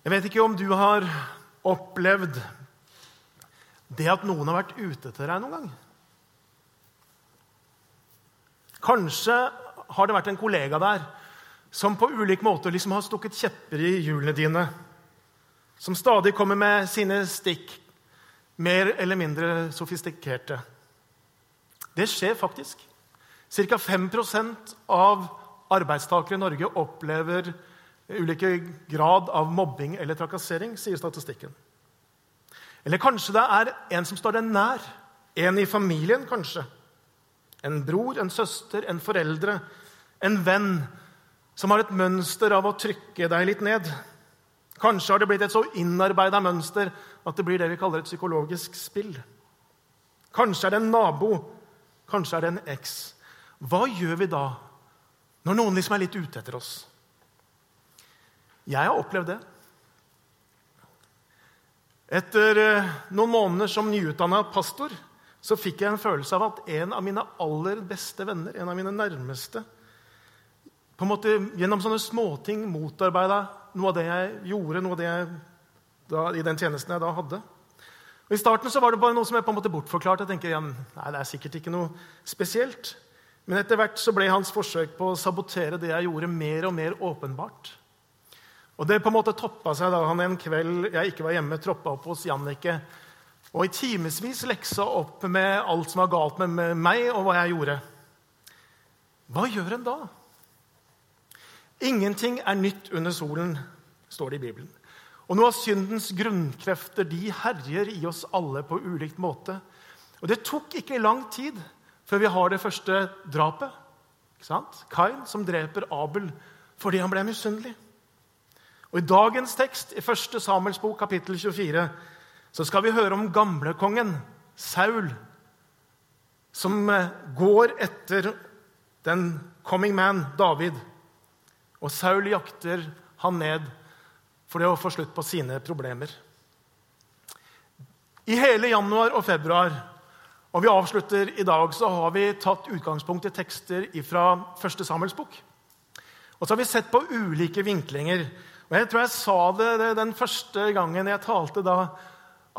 Jeg vet ikke om du har opplevd det at noen har vært ute etter deg noen gang. Kanskje har det vært en kollega der som på ulik måte liksom har stukket kjepper i hjulene dine. Som stadig kommer med sine stikk, mer eller mindre sofistikerte. Det skjer faktisk. Ca. 5% av arbeidstakere i Norge opplever ulike grad av mobbing eller trakassering, sier statistikken. Eller kanskje det er en som står deg nær. En i familien, kanskje. En bror, en søster, en foreldre, en venn som har et mønster av å trykke deg litt ned. Kanskje har det blitt et så innarbeida mønster at det blir det vi kaller et psykologisk spill. Kanskje er det en nabo, kanskje er det en eks. Hva gjør vi da når noen liksom er litt ute etter oss? Jeg har opplevd det. Etter eh, noen måneder som nyutdanna pastor så fikk jeg en følelse av at en av mine aller beste venner, en av mine nærmeste, på en måte gjennom sånne småting motarbeida noe av det jeg gjorde, noe av det jeg da, i den tjenesten jeg da hadde. Og I starten så var det bare noe som jeg på en måte bortforklarte. Jeg tenker, ja, nei, det er sikkert ikke noe spesielt. Men etter hvert så ble hans forsøk på å sabotere det jeg gjorde, mer og mer åpenbart. Og Det på en måte toppa seg da han en kveld jeg ikke var hjemme, troppa opp hos Jannicke og i timevis leksa opp med alt som var galt med meg, og hva jeg gjorde. Hva gjør en da? Ingenting er nytt under solen, står det i Bibelen. Og noe av syndens grunnkrefter de herjer i oss alle på ulikt måte. Og Det tok ikke lang tid før vi har det første drapet. Kain som dreper Abel fordi han ble misunnelig. Og I dagens tekst, i 1. Samuels bok, kapittel 24, så skal vi høre om gamlekongen Saul, som eh, går etter den coming man, David. Og Saul jakter han ned for å få slutt på sine problemer. I hele januar og februar, og vi avslutter i dag, så har vi tatt utgangspunkt i tekster fra 1. Samuels bok. Og så har vi sett på ulike vinklinger og Jeg tror jeg sa det, den første gangen jeg talte da,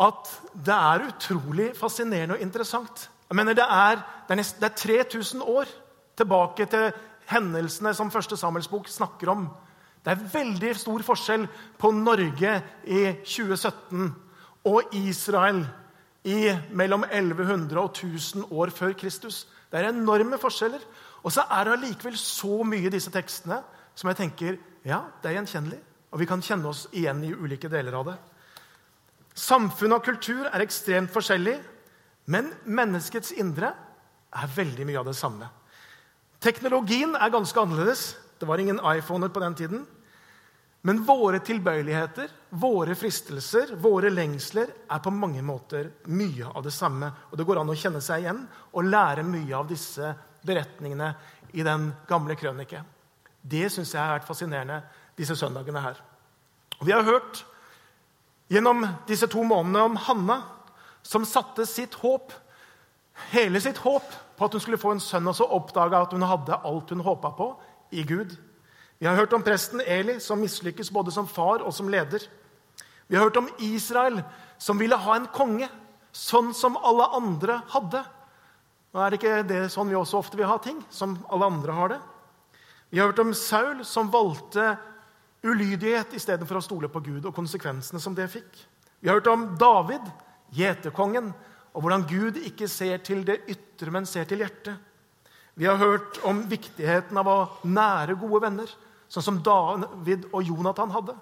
at det er utrolig fascinerende og interessant. Jeg mener, Det er, det er, nest, det er 3000 år tilbake til hendelsene som første Samuels bok snakker om. Det er veldig stor forskjell på Norge i 2017 og Israel i mellom 1100 og 1000 år før Kristus. Det er enorme forskjeller. Og så er det allikevel så mye i disse tekstene som jeg tenker ja, det er gjenkjennelig. Og vi kan kjenne oss igjen i ulike deler av det. Samfunn og kultur er ekstremt forskjellig, men menneskets indre er veldig mye av det samme. Teknologien er ganske annerledes. Det var ingen iPhoner på den tiden. Men våre tilbøyeligheter, våre fristelser, våre lengsler er på mange måter mye av det samme. Og Det går an å kjenne seg igjen og lære mye av disse beretningene i den gamle krønike. Det syns jeg har vært fascinerende disse søndagene her. Og vi har hørt gjennom disse to månedene om Hanna, som satte sitt håp, hele sitt håp på at hun skulle få en sønn, og så oppdaga at hun hadde alt hun håpa på, i Gud. Vi har hørt om presten Eli, som mislykkes både som far og som leder. Vi har hørt om Israel, som ville ha en konge, sånn som alle andre hadde. Nå er det ikke det sånn vi også ofte vil ha ting, som alle andre har det. Vi har hørt om Saul, som valgte ulydighet istedenfor å stole på Gud og konsekvensene som det fikk. Vi har hørt om David, gjeterkongen, og hvordan Gud ikke ser til det ytre, men ser til hjertet. Vi har hørt om viktigheten av å nære gode venner, sånn som David og Jonathan hadde.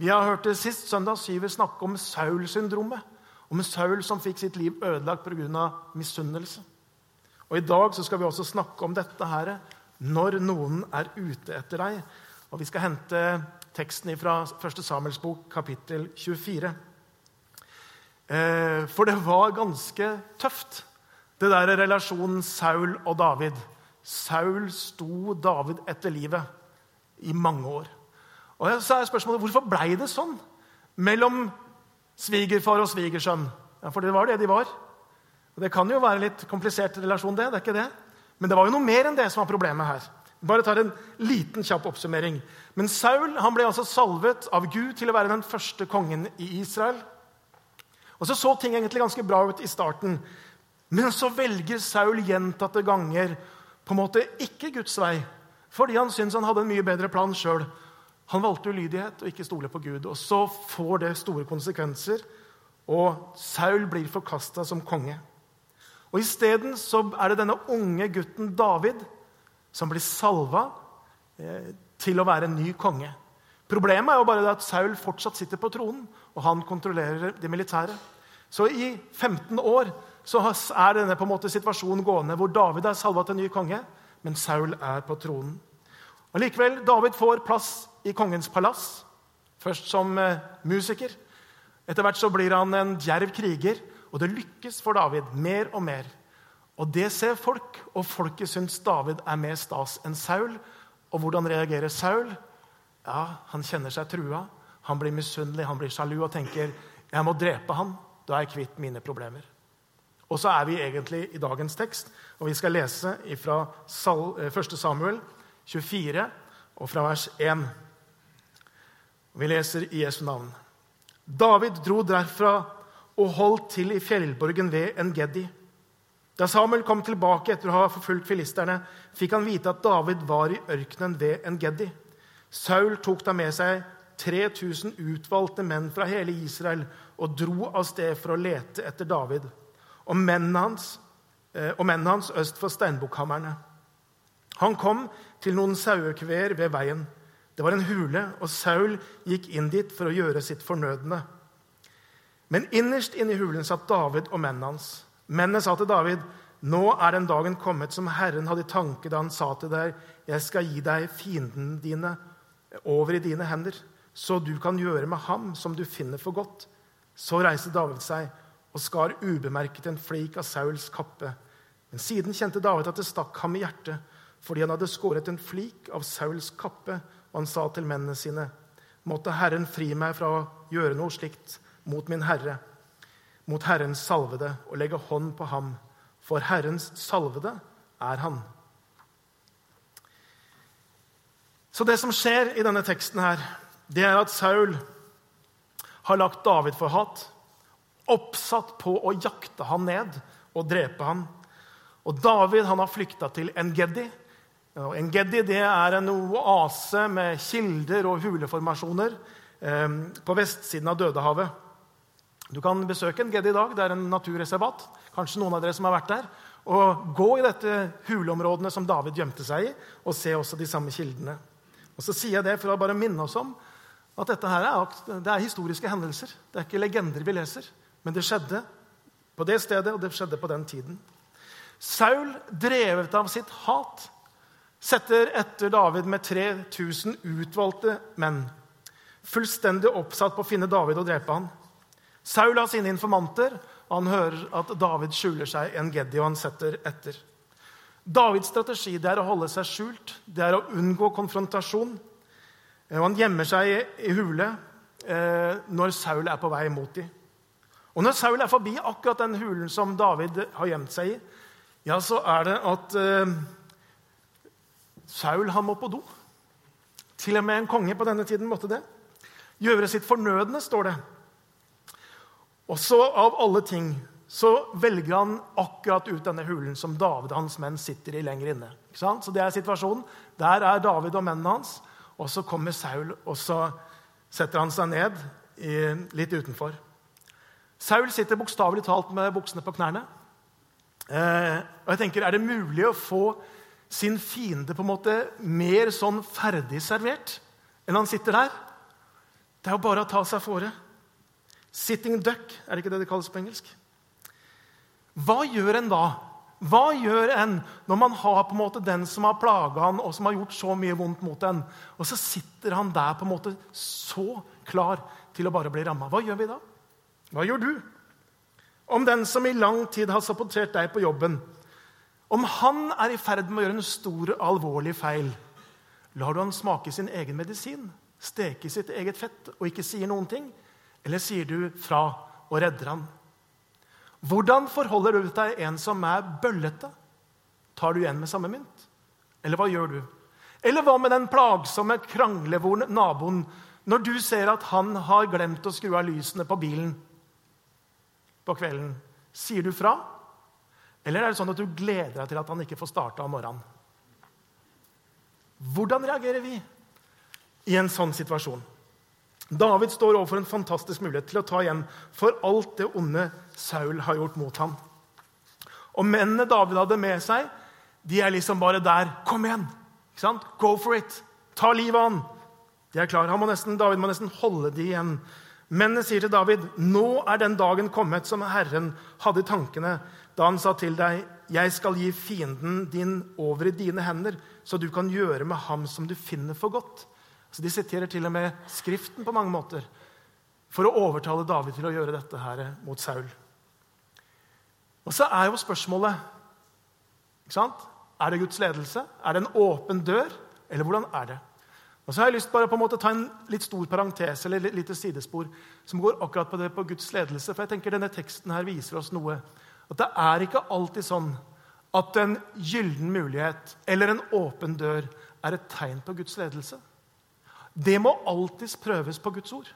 Vi har hørt det sist søndag Syver snakke om Saul-syndromet. Om Saul som fikk sitt liv ødelagt pga. misunnelse. Og I dag så skal vi også snakke om dette her, når noen er ute etter deg. Og Vi skal hente teksten fra 1. Samuels bok, kapittel 24. Eh, for det var ganske tøft, det der relasjonen Saul og David. Saul sto David etter livet i mange år. Og så er spørsmålet, Hvorfor blei det sånn mellom svigerfar og svigersønn? Ja, For det var det de var. Og Det kan jo være litt komplisert relasjon, det. det er ikke det. Men det var jo noe mer enn det som var problemet her. Bare tar en liten kjapp oppsummering. Men Saul han ble altså salvet av Gud til å være den første kongen i Israel. Og Så så ting egentlig ganske bra ut i starten. Men så velger Saul gjentatte ganger på en måte ikke Guds vei, fordi han syntes han hadde en mye bedre plan sjøl. Han valgte ulydighet og ikke stole på Gud. Og så får det store konsekvenser, og Saul blir forkasta som konge. Og Isteden er det denne unge gutten David som blir salva eh, til å være en ny konge. Problemet er jo bare at Saul fortsatt sitter på tronen, og han kontrollerer det militære. Så i 15 år er denne på en måte situasjonen gående hvor David er salva til ny konge, men Saul er på tronen. Og likevel, David får plass i kongens palass, først som eh, musiker. Etter hvert så blir han en djerv kriger, og det lykkes for David mer og mer. Og Det ser folk, og folket syns David er mer stas enn Saul. Og hvordan reagerer Saul? Ja, Han kjenner seg trua. Han blir misunnelig, han blir sjalu og tenker jeg må drepe han. Da er jeg kvitt mine problemer. Og så er vi egentlig i dagens tekst, og vi skal lese fra 1. Eh, Samuel 24 og fra vers 1. Vi leser i Jesu navn. David dro derfra og holdt til i fjellborgen ved Engedi. Da Samuel kom tilbake etter å ha forfulgt filisterne, fikk han vite at David var i ørkenen ved Engedi. Saul tok da med seg 3000 utvalgte menn fra hele Israel og dro av sted for å lete etter David og mennene hans, eh, mennene hans øst for steinbukkhammerne. Han kom til noen sauekveer ved veien. Det var en hule, og Saul gikk inn dit for å gjøre sitt fornødne. Men innerst inne i hulen satt David og mennene hans. Mennene sa til David, 'Nå er den dagen kommet som Herren hadde i tanke da han sa til deg:" 'Jeg skal gi deg fiendene dine over i dine hender,' 'så du kan gjøre med ham som du finner for godt.' Så reiste David seg og skar ubemerket en flik av Sauls kappe. Men siden kjente David at det stakk ham i hjertet, fordi han hadde skåret en flik av Sauls kappe, og han sa til mennene sine.: Måtte Herren fri meg fra å gjøre noe slikt mot min Herre, mot Herrens salvede, og legge hånd på ham, for Herrens salvede er han. Så det som skjer i denne teksten, her, det er at Saul har lagt David for hat oppsatt på å jakte han ned og drepe han. Og David han har flykta til Engedi. Og Engedi er en oase med kilder og huleformasjoner eh, på vestsiden av Dødehavet. Du kan besøke Engedi i dag. Det er en naturreservat. Kanskje noen av dere som har vært der. Og Gå i dette huleområdene som David gjemte seg i, og se også de samme kildene. Og så sier jeg det for å bare minne oss om at dette her er, det er historiske hendelser. Det er ikke legender vi leser. Men det skjedde på det stedet, og det skjedde på den tiden. Saul, drevet av sitt hat, setter etter David med 3000 utvalgte menn. Fullstendig oppsatt på å finne David og drepe han. Saul har sine informanter, og han hører at David skjuler seg i en geddi, og han setter etter. Davids strategi det er å holde seg skjult, det er å unngå konfrontasjon. Og han gjemmer seg i hule eh, når Saul er på vei mot dem. Og når Saul er forbi akkurat den hulen som David har gjemt seg i, ja, så er det at eh, Saul han må på do. Til og med en konge på denne tiden måtte det. Gjøre sitt fornødne, står det. Og så, av alle ting, så velger han akkurat ut denne hulen som David og hans menn sitter i lenger inne. Så det er situasjonen. Der er David og mennene hans. Og så kommer Saul, og så setter han seg ned i, litt utenfor. Saul sitter bokstavelig talt med buksene på knærne. Eh, og jeg tenker, Er det mulig å få sin fiende på en måte mer sånn ferdig servert enn han sitter der? Det er jo bare å ta seg fore. Sitting duck, er det ikke det det kalles på engelsk? Hva gjør en da? Hva gjør en når man har på en måte den som har plaga han, og som har gjort så mye vondt mot en, og så sitter han der på en måte så klar til å bare bli ramma? Hva gjør vi da? Hva gjør du? Om den som i lang tid har sabotert deg på jobben, om han er i ferd med å gjøre en stor, alvorlig feil, lar du han smake sin egen medisin, steke sitt eget fett og ikke sier noen ting? Eller sier du fra og redder han? Hvordan forholder du deg en som er bøllete? Tar du igjen med samme mynt? Eller hva gjør du? Eller hva med den plagsomme kranglevoren naboen når du ser at han har glemt å skru av lysene på bilen på kvelden? Sier du fra? Eller er det sånn at du gleder deg til at han ikke får starta om morgenen? Hvordan reagerer vi i en sånn situasjon? David står overfor en fantastisk mulighet til å ta igjen for alt det onde Saul har gjort mot ham. Og mennene David hadde med seg, de er liksom bare der. Kom igjen! Ikke sant? Go for it! Ta livet av han! De er klar. Må nesten, David må nesten holde de igjen. Mennene sier til David, 'Nå er den dagen kommet som Herren hadde i tankene da han sa til deg:" 'Jeg skal gi fienden din over i dine hender, så du kan gjøre med ham som du finner for godt.' Så De siterer til og med Skriften på mange måter for å overtale David til å gjøre dette her mot Saul. Og så er jo spørsmålet ikke sant? Er det Guds ledelse? Er det en åpen dør? Eller hvordan er det? Og så har jeg lyst bare på en måte ta en litt stor parentes eller et lite sidespor som går akkurat på det på Guds ledelse. For jeg tenker denne teksten her viser oss noe. At det er ikke alltid sånn at en gyllen mulighet eller en åpen dør er et tegn på Guds ledelse. Det må alltids prøves på Guds ord.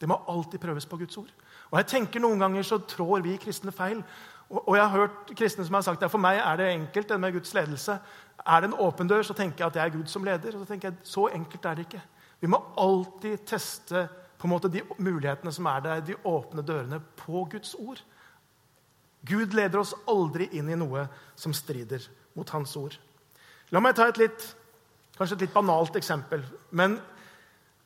Det må alltid prøves på Guds ord. Og jeg tenker Noen ganger så trår vi kristne feil. Og jeg har hørt kristne som har sagt at for meg er det enkelt det med Guds ledelse. Er det en åpen dør, så tenker jeg at det er Gud som leder. Og Så tenker jeg, så enkelt er det ikke. Vi må alltid teste på en måte de mulighetene som er der, de åpne dørene, på Guds ord. Gud leder oss aldri inn i noe som strider mot Hans ord. La meg ta et litt, kanskje et litt banalt eksempel. Men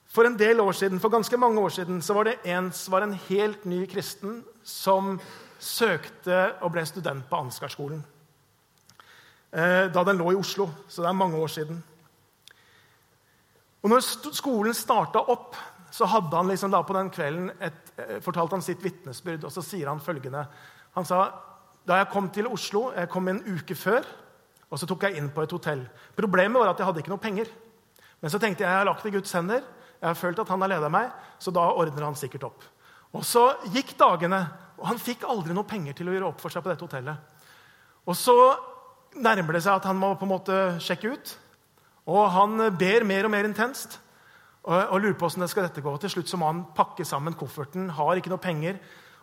for en del år siden, for ganske mange år siden så var det en, var en helt ny kristen som søkte og ble student på Ansgarskolen. Eh, da den lå i Oslo, så det er mange år siden. Og når skolen starta opp, så hadde han liksom da på den kvelden et, eh, fortalte han sitt vitnesbyrd. Og så sier han følgende Han sa da jeg kom til Oslo Jeg kom en uke før, og så tok jeg inn på et hotell. Problemet var at jeg hadde ikke noe penger. Men så tenkte jeg jeg har lagt det i Guds hender. Jeg har følt at han har leda meg, så da ordner han sikkert opp. Og Så gikk dagene, og han fikk aldri noe penger til å gjøre opp for seg på dette hotellet. Og Så nærmer det seg at han må på en måte sjekke ut. Og Han ber mer og mer intenst og, og lurer på hvordan det skal dette gå. Til slutt så må han pakke sammen kofferten, har ikke noe penger.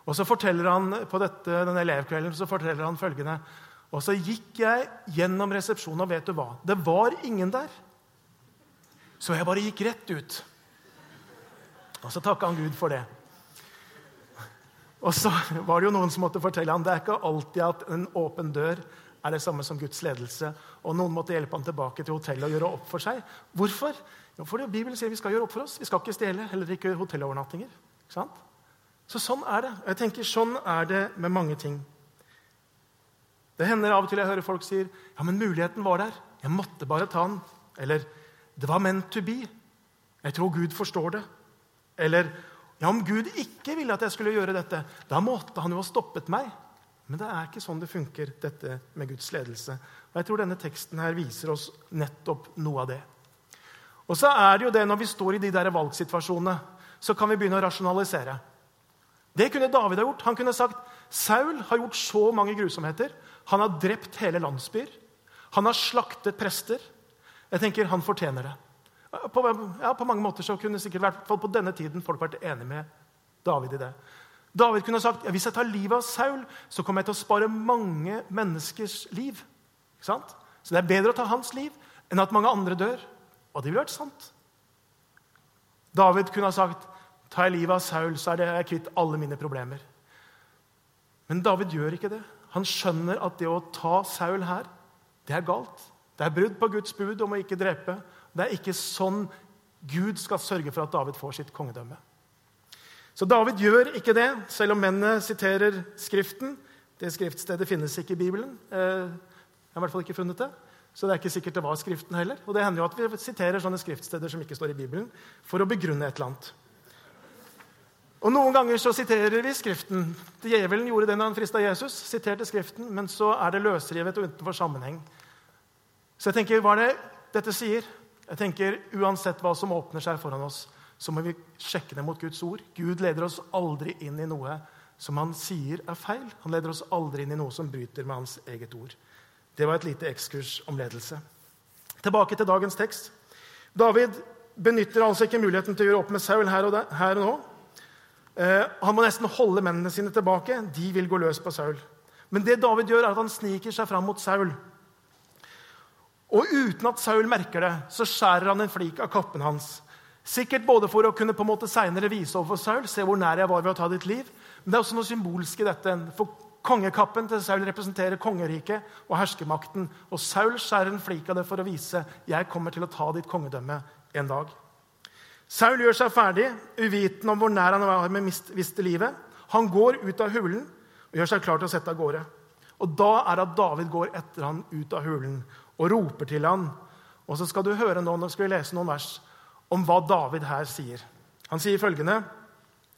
Og så forteller han på dette, denne elevkvelden så forteller han følgende Og så gikk jeg gjennom resepsjonen, og vet du hva? Det var ingen der. Så jeg bare gikk rett ut. Og så takka han Gud for det. Og så var det jo noen som måtte fortelle ham det er ikke alltid at en åpen dør er det samme som Guds ledelse. Og noen måtte hjelpe ham tilbake til hotellet og gjøre opp for seg. Hvorfor? Jo, fordi Bibelen sier vi skal gjøre opp for oss. Vi skal ikke stjele, heller ikke hotellovernattinger. Så sånn er det. Jeg tenker Sånn er det med mange ting. Det hender av og til jeg hører folk sier ja, men muligheten var der. Jeg måtte bare ta den. Eller det var meant to be. Jeg tror Gud forstår det. Eller ja, om Gud ikke ville at jeg skulle gjøre dette, da måtte han jo ha stoppet meg. Men det er ikke sånn det funker, dette med Guds ledelse. Og jeg tror denne teksten her viser oss nettopp noe av det. Og så er det jo det, Når vi står i de der valgsituasjonene, så kan vi begynne å rasjonalisere. Det kunne David ha gjort. Han kunne sagt Saul har gjort så mange grusomheter. Han har drept hele landsbyer. Han har slaktet prester. Jeg tenker Han fortjener det. På, ja, på mange måter så kunne sikkert hvert på denne tiden folk vært enig med David i det. David kunne sagt ja, hvis jeg tar livet av Saul, så kommer jeg til å spare mange menneskers liv. Ikke sant? Så det er bedre å ta hans liv enn at mange andre dør. Og det ville vært sant. David kunne ha sagt tar jeg livet av Saul, så er det jeg kvitt alle mine problemer. Men David gjør ikke det. Han skjønner at det å ta Saul her, det er galt. Det er brudd på Guds bud om å ikke drepe. Det er ikke sånn Gud skal sørge for at David får sitt kongedømme. Så David gjør ikke det, selv om mennene siterer Skriften. Det skriftstedet finnes ikke i Bibelen. Eh, jeg har i hvert fall ikke funnet det. Så det er ikke sikkert det var Skriften heller. Og det hender jo at vi siterer sånne skriftsteder som ikke står i Bibelen, for å begrunne et eller annet. Og Noen ganger så siterer vi Skriften. Djevelen gjorde det når han frista Jesus. siterte Skriften, Men så er det løsrevet og utenfor sammenheng. Så jeg tenker, hva er det dette sier? Jeg tenker, Uansett hva som åpner seg foran oss, så må vi sjekke det mot Guds ord. Gud leder oss aldri inn i noe som han sier er feil. Han leder oss aldri inn i noe som bryter med hans eget ord. Det var et lite ekskurs om ledelse. Tilbake til dagens tekst. David benytter altså ikke muligheten til å gjøre opp med Saul her og, der, her og nå. Eh, han må nesten holde mennene sine tilbake. De vil gå løs på Saul. Men det David gjør, er at han sniker seg fram mot Saul. Og uten at Saul merker det, så skjærer han en flik av kappen hans. Sikkert både for å kunne på en måte senere vise overfor Saul, se hvor nær jeg var ved å ta ditt liv, men det er også noe symbolsk i dette. For Kongekappen til Saul representerer kongeriket og herskermakten. Og Saul skjærer en flik av det for å vise jeg kommer til å ta ditt kongedømme en dag. Saul gjør seg ferdig, uviten om hvor nær han var med miste livet. Han går ut av hulen og gjør seg klar til å sette av gårde. Og Da er det at David går etter han ut av hulen og roper til han. Og så skal du høre nå, nå skal vi lese noen vers om hva David her sier. Han sier følgende.: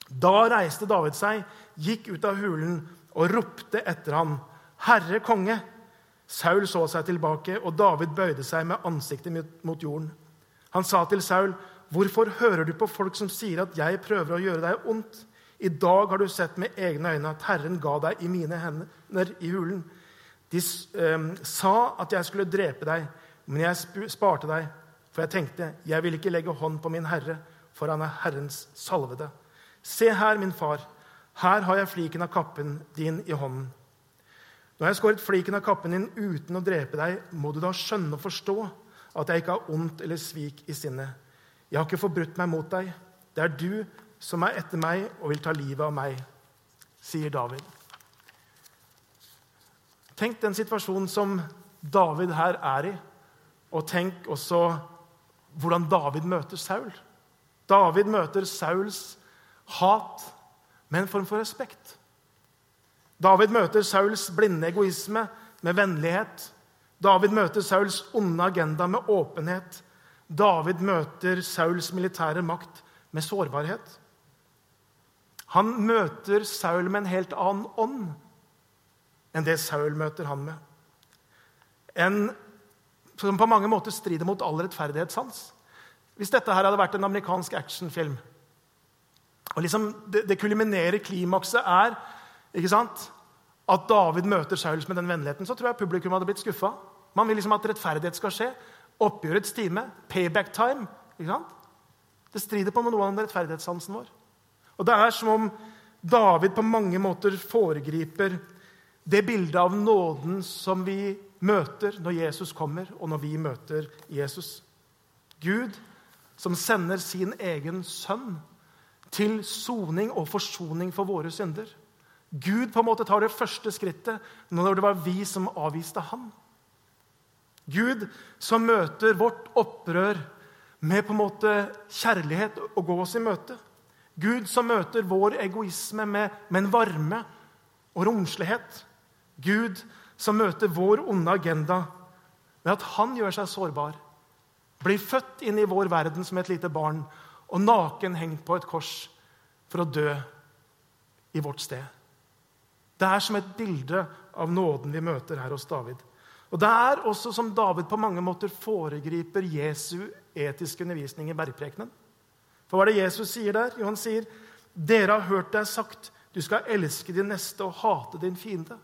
Da reiste David seg, gikk ut av hulen og ropte etter han. 'Herre konge!' Saul så seg tilbake, og David bøyde seg med ansiktet mot jorden. Han sa til Saul, 'Hvorfor hører du på folk som sier at jeg prøver å gjøre deg ondt?' 'I dag har du sett med egne øyne at Herren ga deg i mine hender i hulen.' 'De eh, sa at jeg skulle drepe deg, men jeg sparte deg.' 'For jeg tenkte, jeg vil ikke legge hånd på min herre, for han er Herrens salvede.' 'Se her, min far.' Her har jeg fliken av kappen din i hånden. Jeg har skåret fliken av kappen din uten å drepe deg, må du da skjønne og forstå at jeg ikke har ondt eller svik i sinnet. Jeg har ikke forbrutt meg mot deg. Det er du som er etter meg og vil ta livet av meg, sier David. Tenk den situasjonen som David her er i, og tenk også hvordan David møter Saul. David møter Sauls hat med en form for respekt. David møter Sauls blinde egoisme med vennlighet. David møter Sauls onde agenda med åpenhet. David møter Sauls militære makt med sårbarhet. Han møter Saul med en helt annen ånd enn det Saul møter han med. En som på mange måter strider mot all rettferdighetssans. Hvis dette her hadde vært en amerikansk actionfilm, og liksom det, det kulminerer klimakset er ikke sant, at David møter Saul med den vennligheten, så tror jeg publikum hadde blitt skuffa. Man vil liksom at rettferdighet skal skje. Oppgjørets time. Payback time. ikke sant? Det strider på noe av rettferdighetssansen vår. Og Det er som om David på mange måter foregriper det bildet av nåden som vi møter når Jesus kommer, og når vi møter Jesus. Gud som sender sin egen sønn til soning og forsoning for våre synder. Gud på en måte tar det første skrittet når det var vi som avviste ham. Gud som møter vårt opprør med på en måte kjærlighet og gå oss i møte. Gud som møter vår egoisme med, med en varme og romslighet. Gud som møter vår onde agenda med at han gjør seg sårbar. Blir født inn i vår verden som et lite barn og naken hengt på et kors for å dø i vårt sted. Det er som et bilde av nåden vi møter her hos David. Og Det er også som David på mange måter foregriper Jesu etiske undervisning i bergprekenen. For hva er det Jesus sier der? Jo, han sier, 'Dere har hørt deg sagt, du skal elske din neste og hate din fiende.'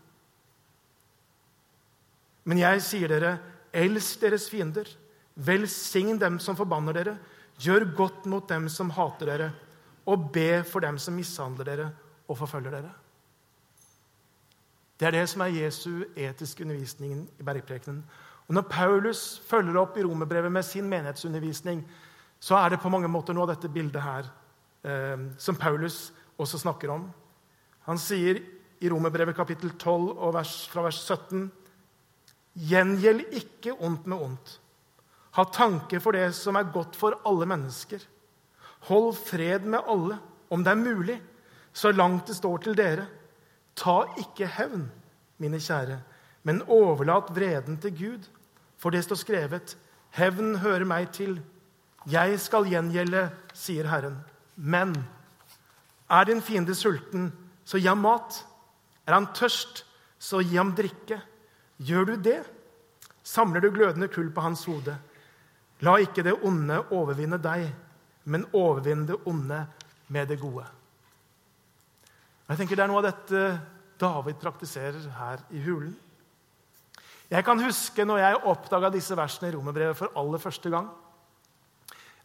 Men jeg sier dere, elsk deres fiender. Velsign dem som forbanner dere. Gjør godt mot dem som hater dere, og be for dem som mishandler dere og forfølger dere. Det er det som er Jesu etiske undervisning i bergprekenen. Og Når Paulus følger opp i romerbrevet med sin menighetsundervisning, så er det på mange måter noe av dette bildet her eh, som Paulus også snakker om. Han sier i romerbrevet kapittel 12 og vers, fra vers 17.: Gjengjeld ikke ondt med ondt. Ha tanke for det som er godt for alle mennesker. Hold fred med alle, om det er mulig, så langt det står til dere. Ta ikke hevn, mine kjære, men overlat vreden til Gud. For det står skrevet, hevn hører meg til. Jeg skal gjengjelde, sier Herren. Men er din fiende sulten, så gi ham mat. Er han tørst, så gi ham drikke. Gjør du det, samler du glødende kull på hans hode. La ikke det onde overvinne deg, men overvinn det onde med det gode. Jeg tenker Det er noe av dette David praktiserer her i hulen. Jeg kan huske når jeg oppdaga disse versene i Romerbrevet for aller første gang.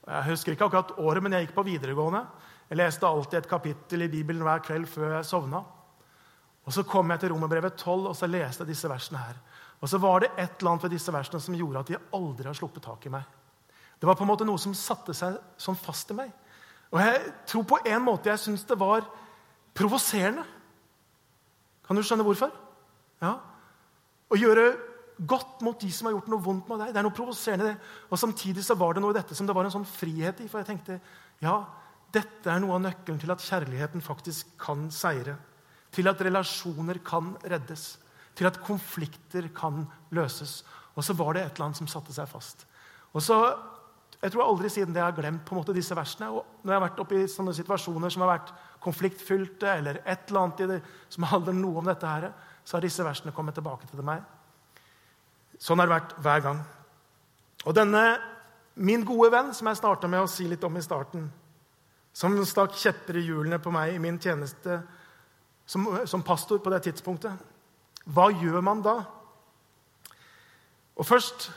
Jeg husker ikke akkurat året, men jeg gikk på videregående. Jeg leste alltid et kapittel i Bibelen hver kveld før jeg sovna. Og Så kom jeg til Romerbrevet 12 og så leste jeg disse versene her. Og så var det et eller annet ved disse versene som gjorde at de aldri har sluppet tak i meg. Det var på en måte noe som satte seg sånn fast i meg. Og jeg tror på en måte jeg syns det var provoserende. Kan du skjønne hvorfor? Ja. Å gjøre godt mot de som har gjort noe vondt med deg. Det er noe provoserende. det. Og Samtidig så var det noe i dette som det var en sånn frihet i. For jeg tenkte ja, dette er noe av nøkkelen til at kjærligheten faktisk kan seire. Til at relasjoner kan reddes. Til at konflikter kan løses. Og så var det et eller annet som satte seg fast. Og så jeg tror aldri siden det jeg har glemt på en måte disse versene. Og når jeg har vært oppe i sånne situasjoner som har vært konfliktfylte, eller et eller annet det, som handler noe om dette, her, så har disse versene kommet tilbake til meg. Sånn har det vært hver gang. Og denne min gode venn, som jeg starta med å si litt om i starten, som stakk kjepper i hjulene på meg i min tjeneste som, som pastor på det tidspunktet Hva gjør man da? Og først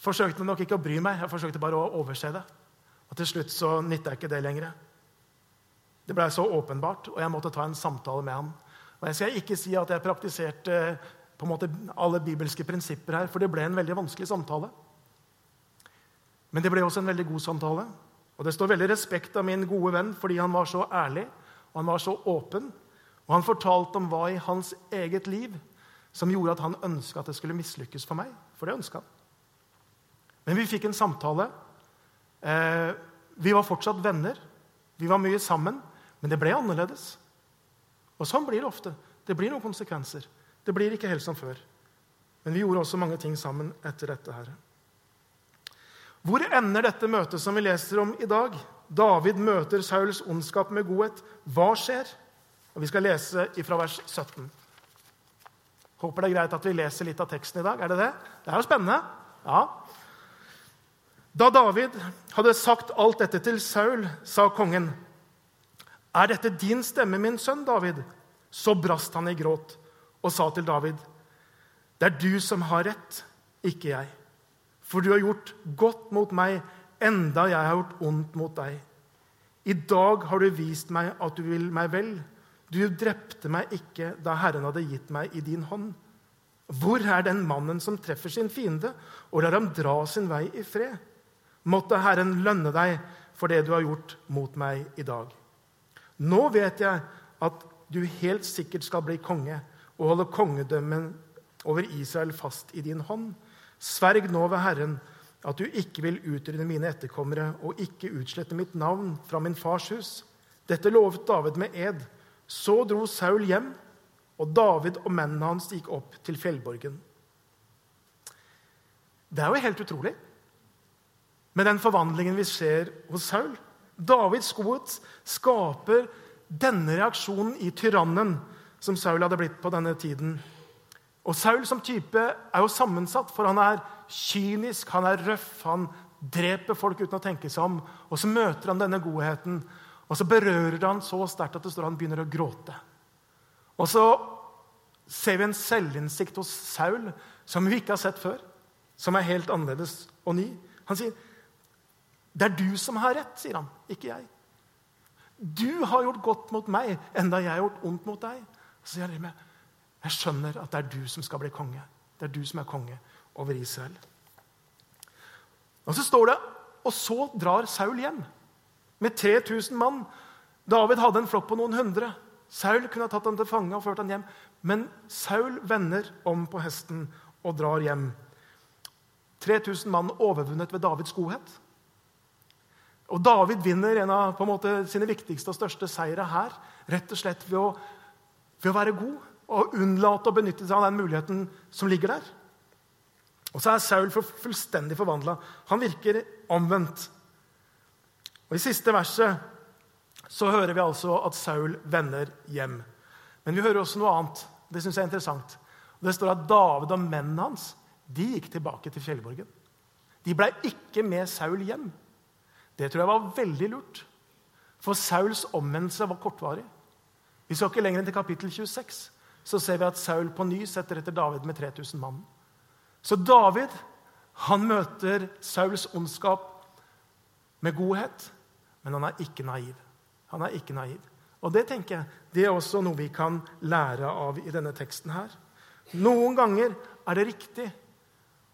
forsøkte nok ikke å bry meg, jeg forsøkte bare å overse det. Og til slutt så nytta ikke det lenger. Det blei så åpenbart, og jeg måtte ta en samtale med han. Og Jeg skal ikke si at jeg praktiserte på en måte alle bibelske prinsipper her, for det ble en veldig vanskelig samtale. Men det ble også en veldig god samtale. Og det står veldig respekt av min gode venn fordi han var så ærlig og han var så åpen. Og han fortalte om hva i hans eget liv som gjorde at han ønska at det skulle mislykkes for meg. For det ønska han. Men vi fikk en samtale. Eh, vi var fortsatt venner. Vi var mye sammen. Men det ble annerledes. Og sånn blir det ofte. Det blir noen konsekvenser. Det blir ikke helt som før. Men vi gjorde også mange ting sammen etter dette. her. Hvor ender dette møtet som vi leser om i dag? David møter Sauls ondskap med godhet. Hva skjer? Og Vi skal lese fra vers 17. Håper det er greit at vi leser litt av teksten i dag. Er det det? Det er jo spennende. Ja. Da David hadde sagt alt dette til Saul, sa kongen, 'Er dette din stemme, min sønn David?' Så brast han i gråt og sa til David, 'Det er du som har rett, ikke jeg.' 'For du har gjort godt mot meg, enda jeg har gjort ondt mot deg.' 'I dag har du vist meg at du vil meg vel.' 'Du drepte meg ikke da Herren hadde gitt meg i din hånd.' 'Hvor er den mannen som treffer sin fiende, og lar ham dra sin vei i fred?' Måtte Herren lønne deg for det du har gjort mot meg i dag. Nå vet jeg at du helt sikkert skal bli konge og holde kongedømmen over Israel fast i din hånd. Sverg nå ved Herren at du ikke vil utrydde mine etterkommere og ikke utslette mitt navn fra min fars hus. Dette lovet David med ed. Så dro Saul hjem, og David og mennene hans gikk opp til fjellborgen. Det er jo helt utrolig med den forvandlingen vi ser hos Saul. Davids godhet skaper denne reaksjonen i tyrannen som Saul hadde blitt på denne tiden. Og Saul som type er jo sammensatt, for han er kynisk, han er røff, han dreper folk uten å tenke seg om. Og så møter han denne godheten, og så berører han så sterkt at det står han begynner å gråte. Og så ser vi en selvinnsikt hos Saul som vi ikke har sett før, som er helt annerledes og ny. Han sier, det er du som har rett, sier han, ikke jeg. Du har gjort godt mot meg, enda jeg har gjort ondt mot deg. Så sier han, jeg skjønner at det er du som skal bli konge. Det er du som er konge over Israel. Og så står det Og så drar Saul hjem med 3000 mann. David hadde en flokk på noen hundre. Saul kunne ha tatt ham til fange og ført ham hjem. Men Saul vender om på hesten og drar hjem. 3000 mann overvunnet ved Davids godhet. Og David vinner en av en måte, sine viktigste og største seire her rett og slett ved å, ved å, være god og unnlate å benytte seg av den muligheten som ligger der. Og så er Saul fullstendig forvandla. Han virker omvendt. Og I siste verset så hører vi altså at Saul vender hjem. Men vi hører også noe annet. Det synes jeg er interessant. Det står at David og mennene hans de gikk tilbake til fjellborgen. De ble ikke med Saul hjem. Det tror jeg var veldig lurt. For Sauls omvendelse var kortvarig. Vi skal ikke lenger enn til kapittel 26. Så ser vi at Saul på ny setter etter David med 3000 mann. Så David han møter Sauls ondskap med godhet, men han er ikke naiv. Han er ikke naiv. Og det tenker jeg, det er også noe vi kan lære av i denne teksten. her. Noen ganger er det riktig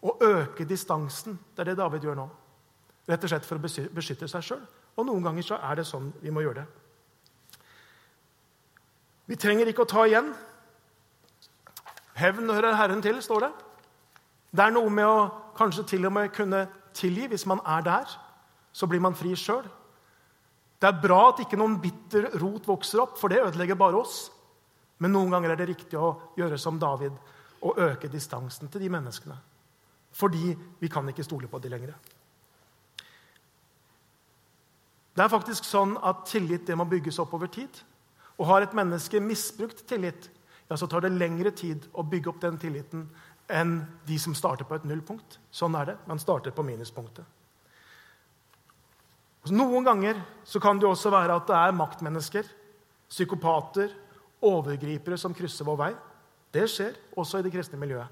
å øke distansen. Det er det David gjør nå. Rett og slett for å beskytte seg sjøl. Og noen ganger så er det sånn vi må gjøre det. Vi trenger ikke å ta igjen. Hevn hører Herren til, står det. Det er noe med å kanskje til og med kunne tilgi. Hvis man er der, så blir man fri sjøl. Det er bra at ikke noen bitter rot vokser opp, for det ødelegger bare oss. Men noen ganger er det riktig å gjøre som David og øke distansen til de menneskene. Fordi vi kan ikke stole på de lenger. Det er faktisk sånn at tillit det må bygges opp over tid. Og har et menneske misbrukt tillit, ja, så tar det lengre tid å bygge opp den tilliten enn de som starter på et nullpunkt. Sånn er det. Man starter på minuspunktet. Noen ganger så kan det også være at det er maktmennesker, psykopater, overgripere som krysser vår vei. Det skjer også i det kristne miljøet.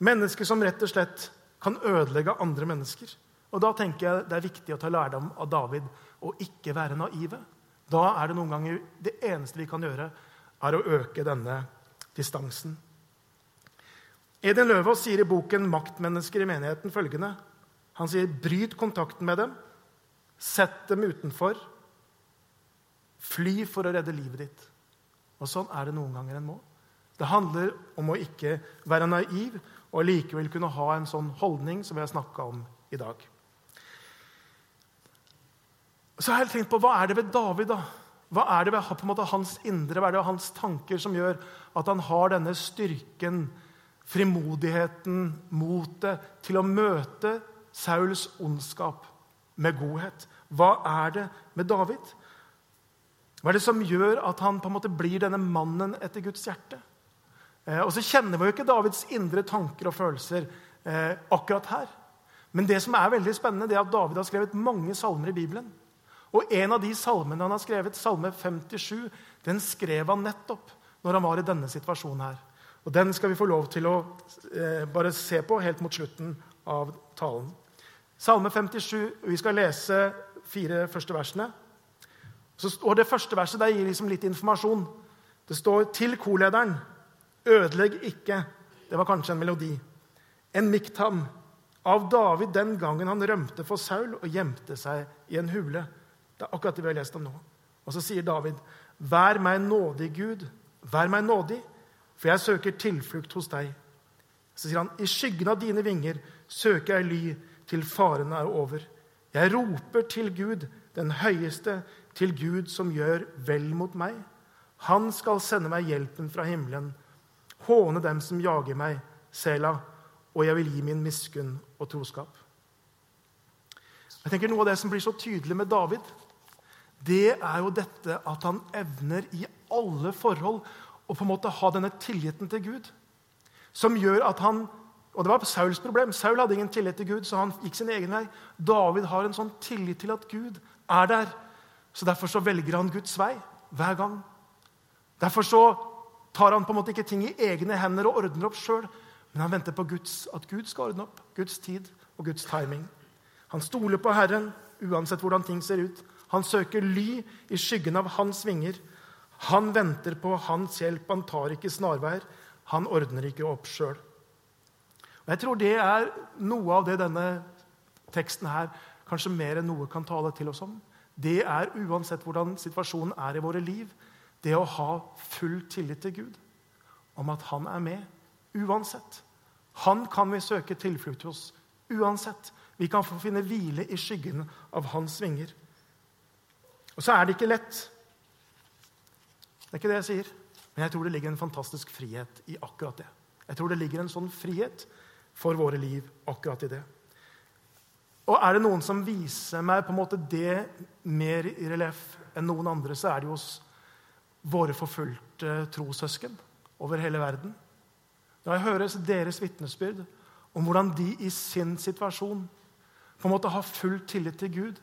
Mennesker som rett og slett kan ødelegge andre mennesker. Og Da tenker jeg det er viktig å ta lærdom av David og ikke være naive. Da er det noen ganger det eneste vi kan gjøre, er å øke denne distansen. Edin Løvaas sier i boken 'Maktmennesker i menigheten' følgende. Han sier, 'Bryt kontakten med dem. Sett dem utenfor. Fly for å redde livet ditt.' Og Sånn er det noen ganger en må. Det handler om å ikke være naiv og likevel kunne ha en sånn holdning som vi har snakka om i dag. Så jeg har jeg tenkt på, Hva er det ved David? da? Hva er det ved måte, hans indre, hva er det ved hans tanker som gjør at han har denne styrken, frimodigheten, motet til å møte Sauls ondskap med godhet? Hva er det med David? Hva er det som gjør at han på en måte blir denne mannen etter Guds hjerte? Eh, og så kjenner vi jo ikke Davids indre tanker og følelser eh, akkurat her. Men det som er veldig spennende, det er at David har skrevet mange salmer i Bibelen. Og en av de salmene han har skrevet, salme 57, den skrev han nettopp når han var i denne situasjonen her. Og Den skal vi få lov til å eh, bare se på helt mot slutten av talen. Salme 57, Vi skal lese fire første versene. Og Det første verset der gir liksom litt informasjon. Det står til korlederen Ødelegg ikke. Det var kanskje en melodi. En miktam av David den gangen han rømte for Saul og gjemte seg i en hule. Det er akkurat det vi har lest om nå. Og så sier David, 'Vær meg nådig, Gud. Vær meg nådig, for jeg søker tilflukt hos deg.' Så sier han, 'I skyggen av dine vinger søker jeg ly til farene er over.' 'Jeg roper til Gud, den høyeste, til Gud som gjør vel mot meg.' 'Han skal sende meg hjelpen fra himmelen.' håne dem som jager meg, Sela, og jeg vil gi min miskunn og troskap. Jeg tenker Noe av det som blir så tydelig med David, det er jo dette at han evner i alle forhold å på en måte ha denne tilliten til Gud. Som gjør at han Og det var Sauls problem. Saul hadde ingen tillit til Gud, så han gikk sin egen vei. David har en sånn tillit til at Gud er der. Så Derfor så velger han Guds vei hver gang. Derfor så tar han på en måte ikke ting i egne hender og ordner opp sjøl, men han venter på Guds, at Gud skal ordne opp. Guds tid og Guds timing. Han stoler på Herren uansett hvordan ting ser ut. Han søker ly i skyggen av hans vinger. Han venter på hans hjelp. Han tar ikke snarveier. Han ordner ikke opp sjøl. Jeg tror det er noe av det denne teksten her kanskje mer enn noe kan tale til oss om. Det er uansett hvordan situasjonen er i våre liv, det å ha full tillit til Gud om at han er med uansett. Han kan vi søke tilflukt hos uansett. Vi kan få finne hvile i skyggen av hans vinger. Og så er det ikke lett. Det er ikke det jeg sier. Men jeg tror det ligger en fantastisk frihet i akkurat det. Jeg tror det ligger en sånn frihet for våre liv akkurat i det. Og er det noen som viser meg på en måte det mer i relieff enn noen andre, så er det jo hos våre forfulgte trossøsken over hele verden. Da jeg hører deres vitnesbyrd om hvordan de i sin situasjon på en måte har full tillit til Gud,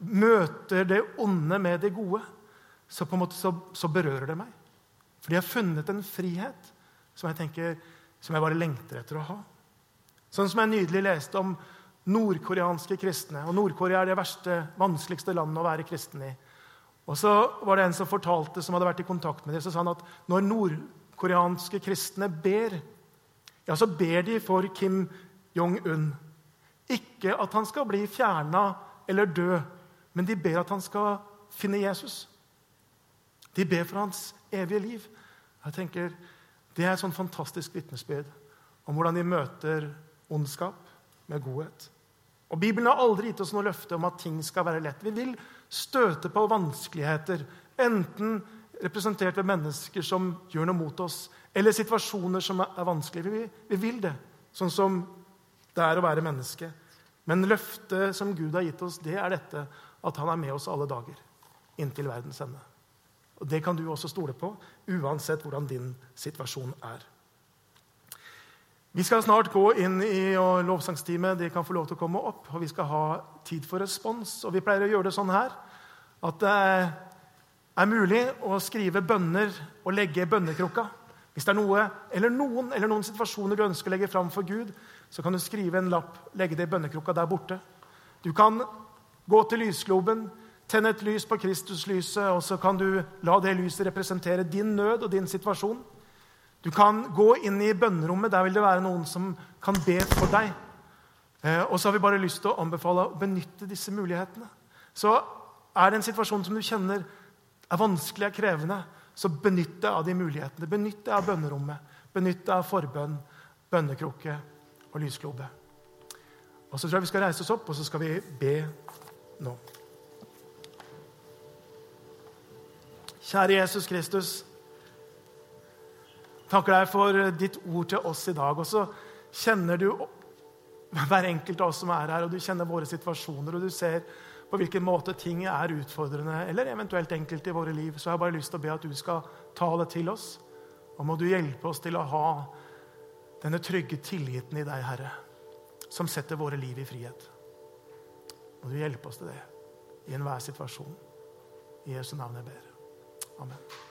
møter det onde med det gode, så på en måte så, så berører det meg. For de har funnet en frihet som jeg tenker, som jeg bare lengter etter å ha. Sånn som jeg nydelig leste om nordkoreanske kristne. Og Nord-Korea er det verste, vanskeligste landet å være kristen i. Og så var det en som fortalte, som hadde vært i kontakt med dem, så sa han at når nordkoreanske kristne ber, ja, så ber de for Kim Jong-un. Ikke at han skal bli fjerna eller dø, men de ber at han skal finne Jesus. De ber for hans evige liv. Jeg tenker, Det er et sånn fantastisk vitnesbyrd om hvordan de møter ondskap med godhet. Og Bibelen har aldri gitt oss noe løfte om at ting skal være lett. Vi vil støte på vanskeligheter, enten representert ved mennesker som gjør noe mot oss, eller situasjoner som er vanskelige. Vi, vi vil det, sånn som det er å være menneske. Men løftet som Gud har gitt oss, det er dette at han er med oss alle dager inntil verdens ende. Og Det kan du også stole på, uansett hvordan din situasjon er. Vi skal snart gå inn i lovsangsteamet, De kan få lov til å komme opp. Og vi skal ha tid for respons. Og vi pleier å gjøre det sånn her at det er mulig å skrive bønner og legge bønnekrukka. Hvis det er noe eller noen eller noen situasjoner du ønsker å legge fram for Gud, så kan du skrive en lapp, legge det i bønnekrukka der borte. Du kan gå til lysgloben, tenne et lys på Kristuslyset, og så kan du la det lyset representere din nød og din situasjon. Du kan gå inn i bønnerommet. Der vil det være noen som kan be for deg. Eh, og så har vi bare lyst til å anbefale å benytte disse mulighetene. Så er det en situasjon som du kjenner er vanskelig og krevende, så benytt deg av de mulighetene. Benytt deg av bønnerommet. Benytt deg av forbønn, bønnekrukke og lysklobe. Og så tror jeg vi skal reise oss opp, og så skal vi be nå. Kjære Jesus Kristus takker deg for ditt ord til oss i dag. Og så kjenner du hver enkelt av oss som er her, og du kjenner våre situasjoner, og du ser på hvilken måte ting er utfordrende, eller eventuelt enkelt i våre liv. Så jeg har bare lyst til å be at du skal tale til oss. Og må du hjelpe oss til å ha denne trygge tilliten i deg, Herre, som setter våre liv i frihet. Må du hjelpe oss til det i enhver situasjon. I Jesu navn jeg ber. Amen.